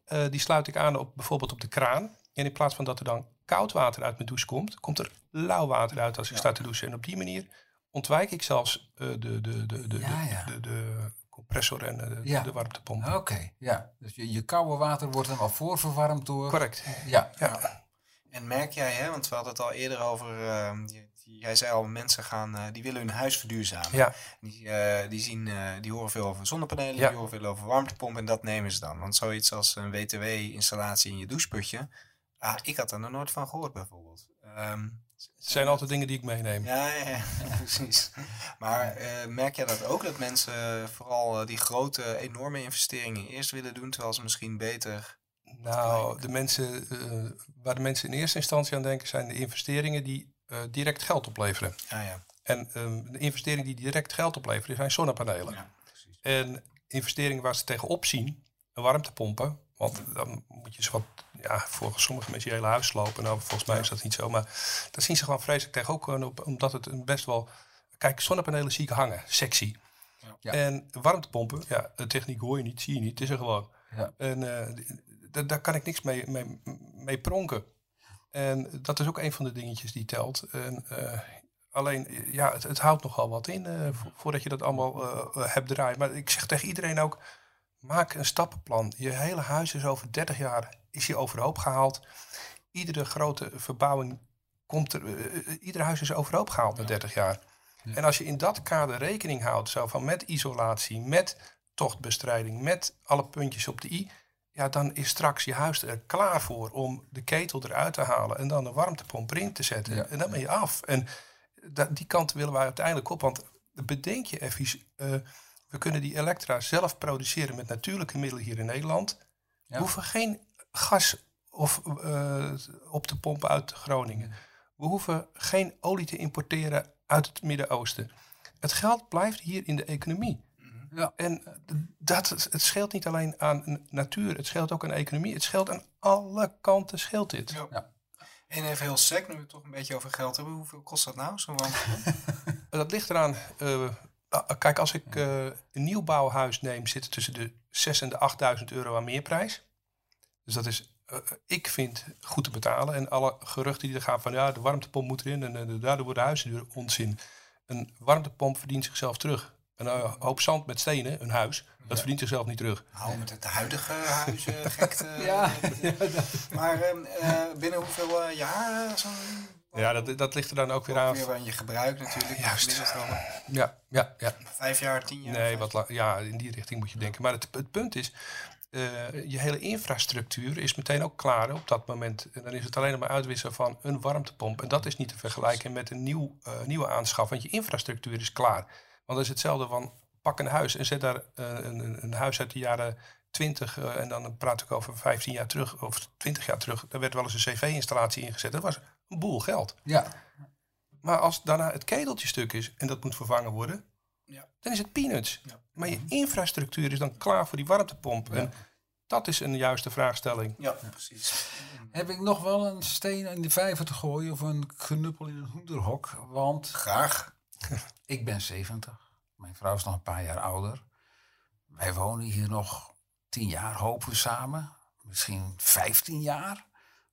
Eh, die sluit ik aan op bijvoorbeeld op de kraan. En in plaats van dat er dan koud water uit mijn douche komt, komt er lauw water uit als ik sta te douchen. En op die manier ontwijk ik zelfs eh, de, de, de, de, de, Ja, ja. de, de compressor en eh, de, Ja. de warmtepomp. Oké, ja. Dus je, je koude water wordt dan al voorverwarmd door... Correct. Ja. Ja. En merk jij, hè, want we hadden het al eerder over, eh, je- jij zei al, mensen gaan, eh, die willen hun huis verduurzamen. Ja. Die, eh, die, zien, eh, die horen veel over zonnepanelen, Ja. die horen veel over warmtepomp en dat nemen ze dan. Want zoiets als een WTW-installatie in je doucheputje, ah, ik had er nog nooit van gehoord bijvoorbeeld. Ehm, Het zijn altijd dingen die ik meeneem. ja, ja, ja, precies. Maar eh, merk jij dat ook, dat mensen vooral eh, die grote, enorme investeringen eerst willen doen, terwijl ze misschien beter... Nou, de mensen, eh, waar de mensen in eerste instantie aan denken zijn de investeringen die eh, direct geld opleveren. Ja, ja. En ehm, de investeringen die direct geld opleveren zijn zonnepanelen. ja precies. En investeringen waar ze tegenop zien, een warmtepompen. Want dan moet je ze wat, ja, voor sommige mensen je hele huis slopen. Nou, volgens mij is dat niet zo. Maar daar zien ze gewoon vreselijk tegenop komen op, omdat het een best wel... Kijk, zonnepanelen zie ik hangen, sexy. Ja. En warmtepompen, ja, de techniek hoor je niet, zie je niet, het is er gewoon. Ja. En eh, daar kan ik niks mee, mee, mee pronken. En dat is ook een van de dingetjes die telt. En, eh, alleen, ja, het, het, houdt nogal wat in uh, voordat je dat allemaal hebt draaien. Maar ik zeg tegen iedereen ook, maak een stappenplan. Je hele huis is over 30 jaar is je overhoop gehaald. Iedere grote verbouwing komt er, ieder huis is overhoop gehaald na 30 jaar. En als je in dat kader rekening houdt, zo van met isolatie, met tochtbestrijding, met alle puntjes op de i, ja, dan is straks je huis er klaar voor om de ketel eruit te halen en dan een warmtepomp erin te zetten. En dan ben je af. En dat, die kant willen wij uiteindelijk op. Want bedenk je even, uh, we kunnen die elektra zelf produceren met natuurlijke middelen hier in Nederland. We hoeven geen gas of, uh, op te pompen uit Groningen. We hoeven geen olie te importeren uit het Midden-Oosten. Het geld blijft hier in de economie. Ja. En dat, het scheelt niet alleen aan natuur, het scheelt ook aan economie. Het scheelt aan alle kanten, scheelt dit. Ja. En even heel sec, nu we het toch een beetje over geld hebben. Hoeveel kost dat nou, zo'n Dat ligt eraan. Uh, kijk, als ik uh, een nieuwbouwhuis neem, zit het tussen de 6 en de 8.000 euro aan meerprijs. Dus dat is, uh, ik vind, goed te betalen. En alle geruchten die er gaan van, ja, de warmtepomp moet erin en uh, daardoor worden huizen duur, onzin. Een warmtepomp verdient zichzelf terug. Een hoop zand met stenen, een huis, dat verdient zichzelf niet terug. Hou met het huidige huizen gekte. ja. maar uh, binnen hoeveel jaar? Ja, dat, dat ligt er dan ook weer aan. Weer aan je gebruik natuurlijk. Juist. Ja, ja, ja. Vijf jaar, tien jaar? Nee, wat ja, in die richting moet je denken. Maar het, het punt is, je hele infrastructuur is meteen ook klaar op dat moment. En dan is het alleen maar uitwisselen van een warmtepomp. En dat is niet te vergelijken met een nieuw, nieuwe aanschaf, want je infrastructuur is klaar. Want dat is hetzelfde van pak een huis en zet daar uh, een, een, huis uit de jaren 20 uh, eh, en dan praat ik over 15 jaar terug of 20 jaar terug. Daar werd wel eens een cv-installatie ingezet. Dat was een boel geld. Ja. Maar als daarna het keteltje stuk is en dat moet vervangen worden, ja. dan is het peanuts. Ja. Maar je infrastructuur is dan klaar voor die warmtepomp. Ja. En dat is een juiste vraagstelling. Ja, precies. Heb ik nog wel een steen in de vijver te gooien of een knuppel in een hoenderhok? Want graag. ik ben 70. Mijn vrouw is nog een paar jaar ouder. Wij wonen hier nog tien jaar, hopen we samen. Misschien 15 jaar.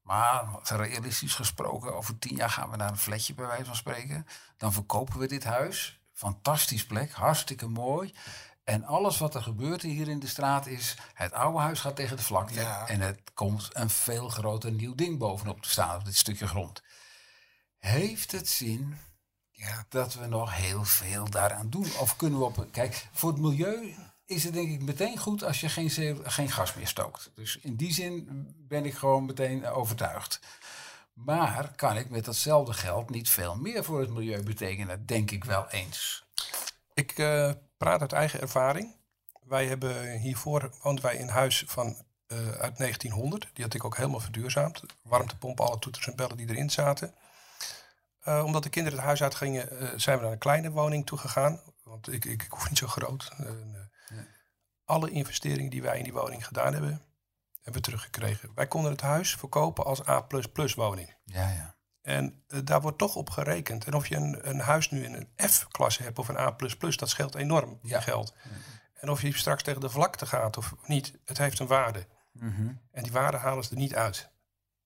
Maar realistisch gesproken, over tien jaar gaan we naar een flatje bij wijze van spreken. Dan verkopen we dit huis. Fantastisch plek, hartstikke mooi. En alles wat er gebeurt hier in de straat is... het oude huis gaat tegen de vlakte... en het komt een veel groter nieuw ding bovenop te staan... op dit stukje grond. Heeft het zin ja, dat we nog heel veel daaraan doen. Of kunnen we op. Kijk, voor het milieu is het denk ik meteen goed als je geen, geen gas meer stookt. Dus in die zin ben ik gewoon meteen overtuigd. Maar kan ik met datzelfde geld niet veel meer voor het milieu betekenen? Denk ik wel eens. Ik uh, praat uit eigen ervaring. Wij hebben hiervoor woonden wij in huis van uh, uit 1900. Die had ik ook helemaal verduurzaamd. Warmtepomp, alle toeters en bellen die erin zaten. Uh, omdat de kinderen het huis uitgingen, uh, zijn we naar een kleine woning toe gegaan. Want ik, ik, ik hoef niet zo groot. Alle investeringen die wij in die woning gedaan hebben, hebben we teruggekregen. Wij konden het huis verkopen als A woning. Ja, ja. En daar wordt toch op gerekend. En of je een, een huis nu in een F-klasse hebt of een A, dat scheelt enorm ja. geld. En of je straks tegen de vlakte gaat of niet, het heeft een waarde. Mm -hmm. En die waarde halen ze er niet uit.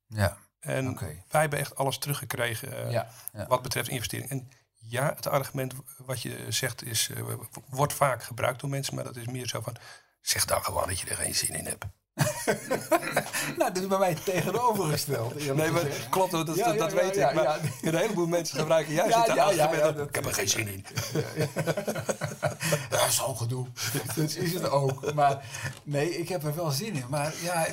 Ja. En wij hebben echt alles teruggekregen uh, wat betreft investering. En ja, het argument wat je zegt is, uh, wordt vaak gebruikt door mensen, maar dat is meer zo van, zeg dan gewoon dat je er geen zin in hebt. nou, dit is bij mij tegenovergesteld. Nee, maar klopt, dat, dat, dat weet ik. Maar een heleboel mensen gebruiken juist het argument dat, ik heb er geen zin in. dat is al gedoe. Dat is het ook. Maar nee, ik heb er wel zin in. Maar ja,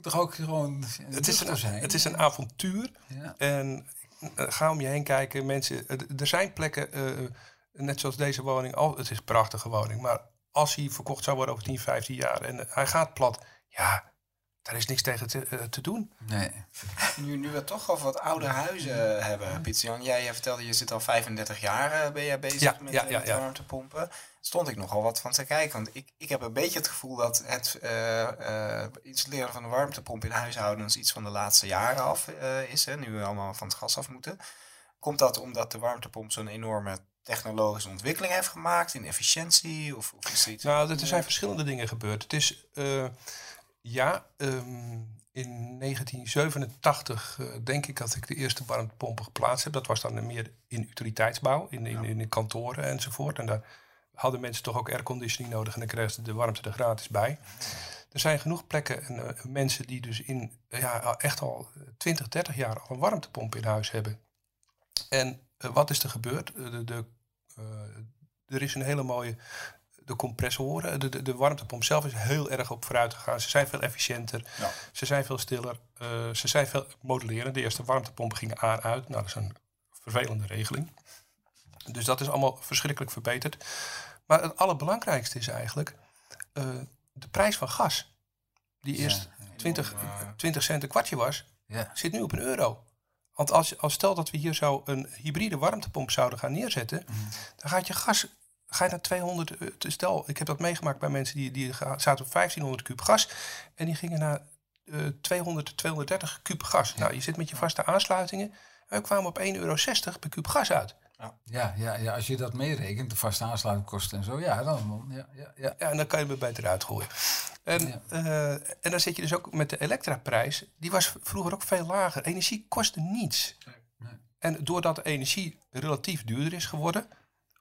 toch ook gewoon. Het is een, zijn. het is een avontuur. En ga om je heen kijken. Mensen, er zijn plekken, uh, net zoals deze woning. Al, het is een prachtige woning. Maar als hij verkocht zou worden over 10, 15 jaar en hij gaat plat. Ja, daar is niks tegen te, uh, te doen. Nee. Nu, nu we toch over wat oude huizen hebben, Pietjan. Jij vertelde, je zit al 35 jaar ben jij bezig ja, met, ja, ja, met warmtepompen stond ik nogal wat van te kijken. Want ik, ik heb een beetje het gevoel dat het uh, installeren van een warmtepomp in huishoudens iets van de laatste jaren af uh, is. Hè, nu we allemaal van het gas af moeten. Komt dat omdat de warmtepomp zo'n enorme technologische ontwikkeling heeft gemaakt in efficiëntie? Of, of is iets nou, er zijn verschillende dingen gebeurd. Het is, ja, um, in 1987 eh, denk ik dat ik de eerste warmtepompen geplaatst heb. Dat was dan meer in utiliteitsbouw, in, in, in de kantoren enzovoort. En daar hadden mensen toch ook airconditioning nodig en dan kregen ze de warmte er gratis bij. Er zijn genoeg plekken en eh, mensen die dus in ja, echt al 20, 30 jaar al een warmtepomp in huis hebben. En eh, wat is er gebeurd? De, de, eh, er is een hele mooie de compressoren, de, de, de, warmtepomp zelf is heel erg op vooruit gegaan. Ze zijn veel efficiënter, Ja. ze zijn veel stiller, eh, ze zijn veel modellerend. De eerste warmtepompen gingen aan uit. Nou, dat is een vervelende regeling. Dus dat is allemaal verschrikkelijk verbeterd. Maar het allerbelangrijkste is eigenlijk eh, de prijs van gas. Die eerst 20, 20 cent een kwartje was, Ja. zit nu op een euro. Want als, als stel dat we hier zo een hybride warmtepomp zouden gaan neerzetten, dan gaat je gas ga je naar 200. eh, te- Stel, ik heb dat meegemaakt bij mensen die, die zaten op 1500 kub gas en die gingen naar eh 200, 230 kub gas. Nou, je zit met je vaste aansluitingen. En we kwamen op 1,60 euro per kub gas uit. Ja, ja, ja, als je dat meerekent, de vaste aansluitingkosten en zo, ja, dan, ja, ja, ja. Ja, en dan kan je me beter uitgooien. En, Ja. eh, en dan zit je dus ook met de elektraprijs. Die was vroeger ook veel lager. Energie kostte niets. Nee. En doordat de energie relatief duurder is geworden,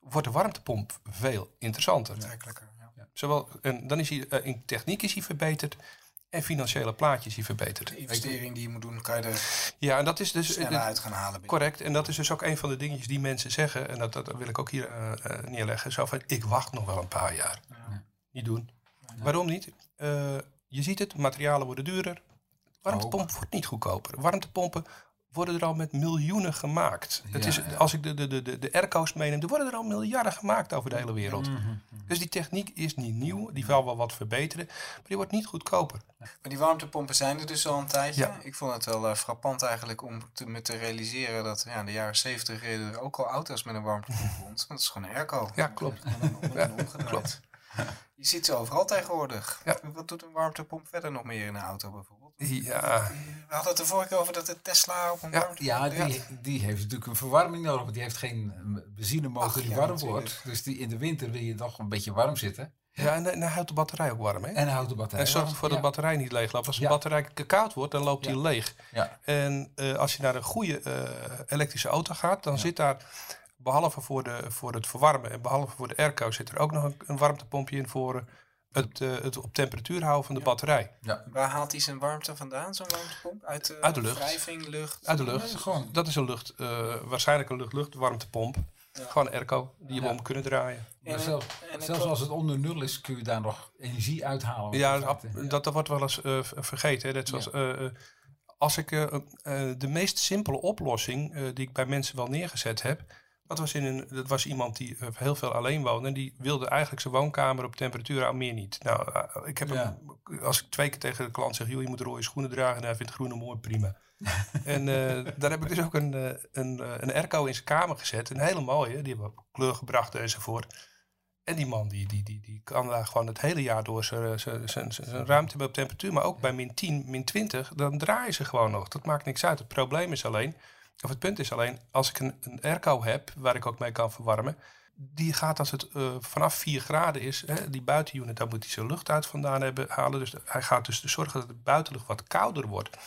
wordt de warmtepomp veel interessanter. Aantrekkelijker, ja. Zowel, en dan is hij, eh, in techniek is hij verbeterd en financiële plaatjes is hij verbeterd. De investering die je moet doen, kan je er Ja, en dat is dus sneller uit gaan halen. binnen. correct. En dat is dus ook een van de dingetjes die mensen zeggen. En dat, dat wil ik ook hier eh, eh, neerleggen. Zo van, ik wacht nog wel een paar jaar. Niet doen. Waarom niet? Eh, je ziet het, materialen worden duurder. Warmtepomp wordt niet goedkoper. Warmtepompen worden er al met miljoenen gemaakt. het is, ja. Als ik de, de, de, de, de airco's meeneem, er worden er al miljarden gemaakt over de hele wereld. Mhm, Dus die techniek is niet nieuw. Die zal wel wat verbeteren. Maar die wordt niet goedkoper. Maar die warmtepompen zijn er dus al een tijdje. Ja. Ik vond het wel eh, frappant eigenlijk om te, me te realiseren dat ja, in de jaren 70 reden er ook al auto's met een warmtepomp rond. Want dat is gewoon een airco. Ja, klopt. Klopt. Je ziet ze overal tegenwoordig. Wat doet een warmtepomp verder nog meer in een auto bijvoorbeeld? Ja, We hadden het de vorige keer over dat de Tesla op een Ja. Ja, die, die heeft natuurlijk een verwarming nodig, want die heeft geen eh, benzinemotor Ach, die ja, warm natuurlijk. wordt. Dus die, in de winter wil je toch een beetje warm zitten. ja en, en dan houdt de batterij ook warm. Hè? En houdt de batterij En zorgt ervoor dat de batterij niet leegloopt. Als de Ja. batterij koud wordt, dan loopt die Ja. leeg. Ja. En eh, als je naar een goede eh, elektrische auto gaat, dan zit daar, behalve voor, de, voor het verwarmen en behalve voor de airco, zit er ook nog een, een warmtepompje in voor het, eh, het op temperatuur houden van de batterij. Waar haalt hij zijn warmte vandaan, zo'n warmtepomp? Uit de, Uit de lucht. wrijving, lucht? Uit de lucht. Nee, gewoon. Dat is een lucht, eh, waarschijnlijk een lucht-lucht warmtepomp. Gewoon een airco die we Ja. om kunnen draaien. En- zelfs en zelfs als het onder nul is, kun je daar nog energie uithalen. Ja, dat, dat, dat wordt wel eens eh, vergeten. Hè. Net zoals, eh, eh, als ik de meest simpele oplossing eh, die ik bij mensen wel neergezet heb. Dat was, in een, dat was iemand die eh, heel veel alleen woonde. En die wilde eigenlijk zijn woonkamer op temperatuur aan meer niet. Nou, eh, ik heb Ja. hem, als ik twee keer tegen de klant zeg: joh, je moet rode schoenen dragen. En hij vindt groene mooi prima. en eh, daar heb ik dus ook een, een, een airco in zijn kamer gezet. Een hele mooie. Die hebben we op kleur gebracht enzovoort. En die man die, die, die, die kan daar gewoon het hele jaar door zijn, zijn, zijn, zijn ruimte op temperatuur. Maar ook bij min 10, min 20, dan draaien ze gewoon nog. Dat maakt niks uit. Het probleem is alleen, of het punt is alleen, als ik een, een airco heb, waar ik ook mee kan verwarmen. Die gaat als het eh, vanaf 4 graden is, hè, die buitenunit, daar moet hij zijn lucht uit vandaan hebben, halen. Dus hij gaat dus zorgen dat het buitenlucht wat kouder wordt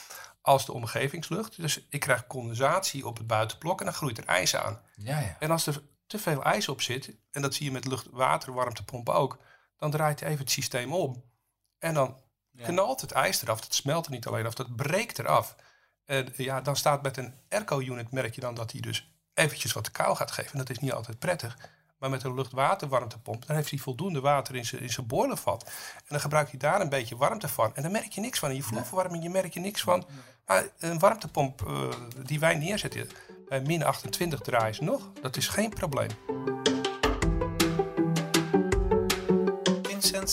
als de omgevingslucht. Dus ik krijg condensatie op het buitenblok en dan groeit er ijs aan. ja, ja. En als er te veel ijs op zit, en dat zie je met lucht-water-warmtepompen ook, dan draait hij even het systeem om. En dan knalt het ijs eraf. Dat smelt er niet alleen af, dat breekt eraf. En ja, dan staat met een airco-unit, merk je dan dat hij dus eventjes wat kou gaat geven. En dat is niet altijd prettig. Maar met een lucht-water-warmtepomp, dan heeft hij voldoende water in zijn, in zijn boilervat. En dan gebruikt hij daar een beetje warmte van. En dan merk je niks van. In je vloerverwarming, je merk je niks van. Maar een warmtepomp eh, die wij neerzetten, bij min 28 draaien nog. Dat is geen probleem.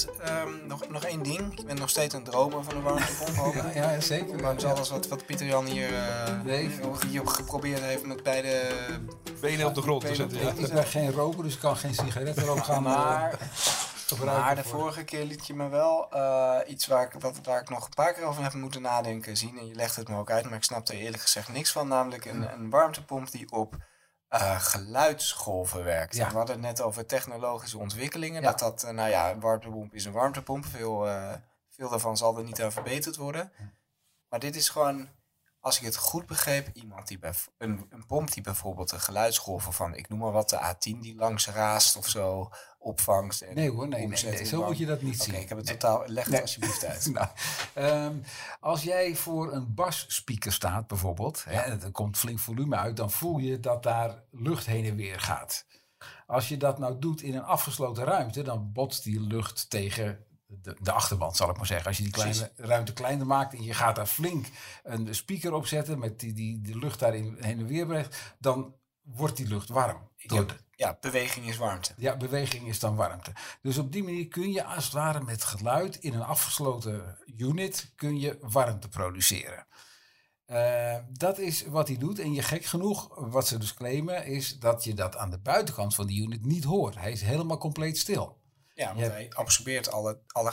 Ehm, nog, nog één ding. Je bent nog steeds een dromer van een warmtepomp, ik. Ja, ja, zeker. Alles wat, wat Pieter Jan hier, eh, Nee. hier geprobeerd heeft met beide... Benen op de grond te Benen op zetten. de ja. Ik ben geen roker, dus ik kan geen sigaretten ook gaan Maar, eh, gebruiken. maar de voor- vorige keer liet je me wel eh, iets waar ik, wat, waar ik nog een paar keer over heb moeten nadenken zien. En je legt het me ook uit, maar ik snapte er eerlijk gezegd niks van. Namelijk een, een warmtepomp die op eh, geluidsgolven werkt. Ja. We hadden het net over technologische ontwikkelingen. Ja. Dat dat, eh, nou ja, een warmtepomp is een warmtepomp. Veel, eh, veel daarvan zal er niet aan verbeterd worden. Maar dit is gewoon, als ik het goed begreep, iemand die bij een, een pomp die bijvoorbeeld de geluidsgolven van, ik noem maar wat, de A10 die langs raast of zo, opvangt. En Nee hoor, nee, nee, zo moet je dat niet zien. ik heb het Nee. totaal, leg het alsjeblieft uit. Nou, ehm, als jij voor een basspeaker staat bijvoorbeeld, hè, en er komt flink volume uit, dan voel je dat daar lucht heen en weer gaat. Als je dat nou doet in een afgesloten ruimte, dan botst die lucht tegen de, de achterband, zal ik maar zeggen. Als je die kleine ruimte kleiner maakt en je gaat daar flink een speaker op zetten met die, die de lucht daarin heen en weer brengt, dan wordt die lucht warm. Door de- Ja, beweging is warmte. ja, beweging is dan warmte. Dus op die manier kun je als het ware met geluid in een afgesloten unit kun je warmte produceren. Eh, dat is wat hij doet. En je gek genoeg, wat ze dus claimen, is dat je dat aan de buitenkant van die unit niet hoort. Hij is helemaal compleet stil. Ja, want hij absorbeert alle, alle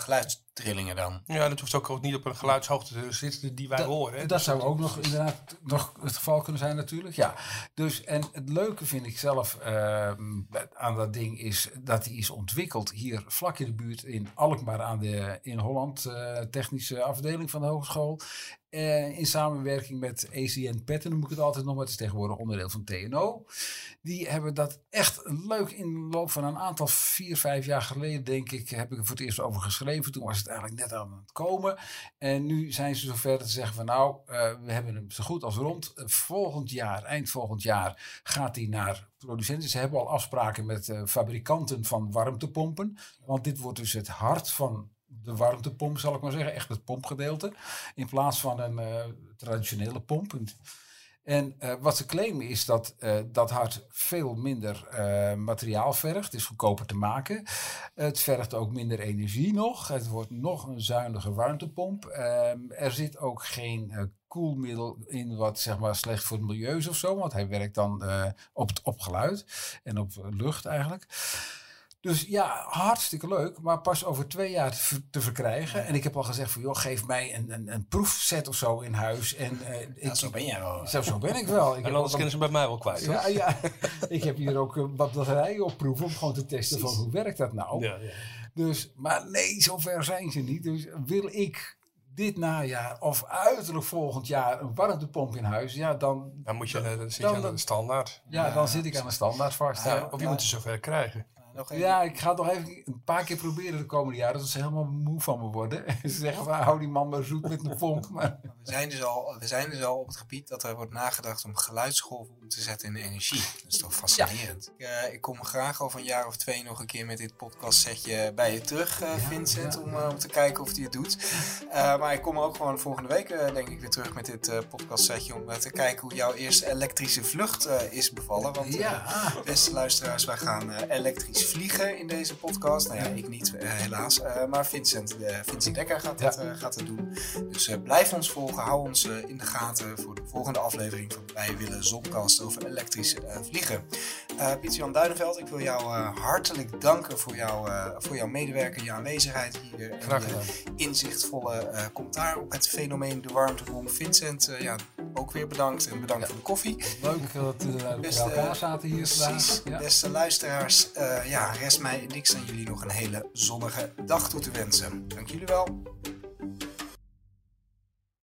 geluidstrillingen dan. Ja, dat hoeft ook, ook niet op een geluidshoogte te zitten die wij Dat- horen. hè. Dat Dus zou ook nog inderdaad nog het geval kunnen zijn natuurlijk. Ja. Dus, en het leuke vind ik zelf ehm, aan dat ding is dat hij is ontwikkeld hier vlak in de buurt in Alkmaar aan de in Holland eh, technische afdeling van de hogeschool. Eh, in samenwerking met ACN Petten, noem ik het altijd nog, maar het is tegenwoordig onderdeel van TNO. Die hebben dat echt leuk in de loop van een aantal, vier, vijf jaar geleden, denk ik, heb ik er voor het eerst over geschreven. Toen was het eigenlijk net aan het komen. En nu zijn ze zover dat ze zeggen van nou, eh, we hebben hem zo goed als rond. Eh, volgend jaar, eind volgend jaar, gaat hij naar producenten. Ze hebben al afspraken met eh, fabrikanten van warmtepompen. Want dit wordt dus het hart van de warmtepomp, zal ik maar zeggen. Echt het pompgedeelte. In plaats van een traditionele pomp. En eh, wat ze claimen is dat eh, dat hart veel minder eh, materiaal vergt. Het is goedkoper te maken. Het vergt ook minder energie nog. Het wordt nog een zuinige warmtepomp. Ehm, er zit ook geen koelmiddel in wat zeg maar slecht voor het milieu is of zo. Want hij werkt dan op, op geluid en op lucht eigenlijk. Dus ja, hartstikke leuk, maar pas over twee jaar te, ver- te verkrijgen. En ik heb al gezegd van, joh, geef mij een, een, een proefset of zo in huis. En, Ja, ik, zo ben jij wel. zo, zo ben ik wel. Ik En anders kunnen ze bij mij wel kwijt. ja, ja, ik heb hier ook eh, wat batterijen op proeven om gewoon te testen van hoe werkt dat nou. Ja, ja. Dus, maar nee, zover zijn ze niet. Dus wil ik dit najaar of uiterlijk volgend jaar een warmtepomp in huis, ja, dan, Dan, moet je, eh, dan zit je Dan- aan de standaard. ja, dan zit ik aan de standaard vast. Ja, of je moet het zover krijgen. Nog even. ja, ik ga het nog even een paar keer proberen de komende jaren, dat ze helemaal moe van me worden. ze zeggen van, hou die man maar zoet met een pomp. Maar, We zijn, dus al, we zijn dus al op het gebied dat er wordt nagedacht om geluidsgolven om te zetten in energie. Dat is toch fascinerend. Ik, eh, ik kom graag over een jaar of twee nog een keer met dit podcastsetje bij je terug, eh, Vincent, ja. Om, eh, om te kijken of hij het doet. Maar ik kom ook gewoon volgende week, denk ik, weer terug met dit eh podcastsetje om te kijken hoe jouw eerste elektrische vlucht is bevallen. Want ja, Beste luisteraars, wij gaan eh, vliegen in deze podcast. Nou ja, ik niet, eh, helaas. Eh, maar Vincent, eh, Vincent Dekker gaat, dat, gaat het doen. Dus blijf ons volgen. Hou ons in de gaten voor de volgende aflevering van Wij willen Zoncast over elektrisch vliegen. Eh Pieter-Jan Duinenveld, ik wil jou hartelijk danken voor, jou, voor jouw medewerking, je aanwezigheid hier. En Graag je gedaan. inzichtvolle eh, commentaar op het fenomeen de warmtebom. Vincent, ja, ook weer bedankt en bedankt voor de koffie. leuk dat we bij elkaar zaten hier vandaag. Precies, Ja. beste luisteraars. eh, ja, rest mij niks aan jullie nog een hele zonnige dag toe te wensen. Dank jullie wel.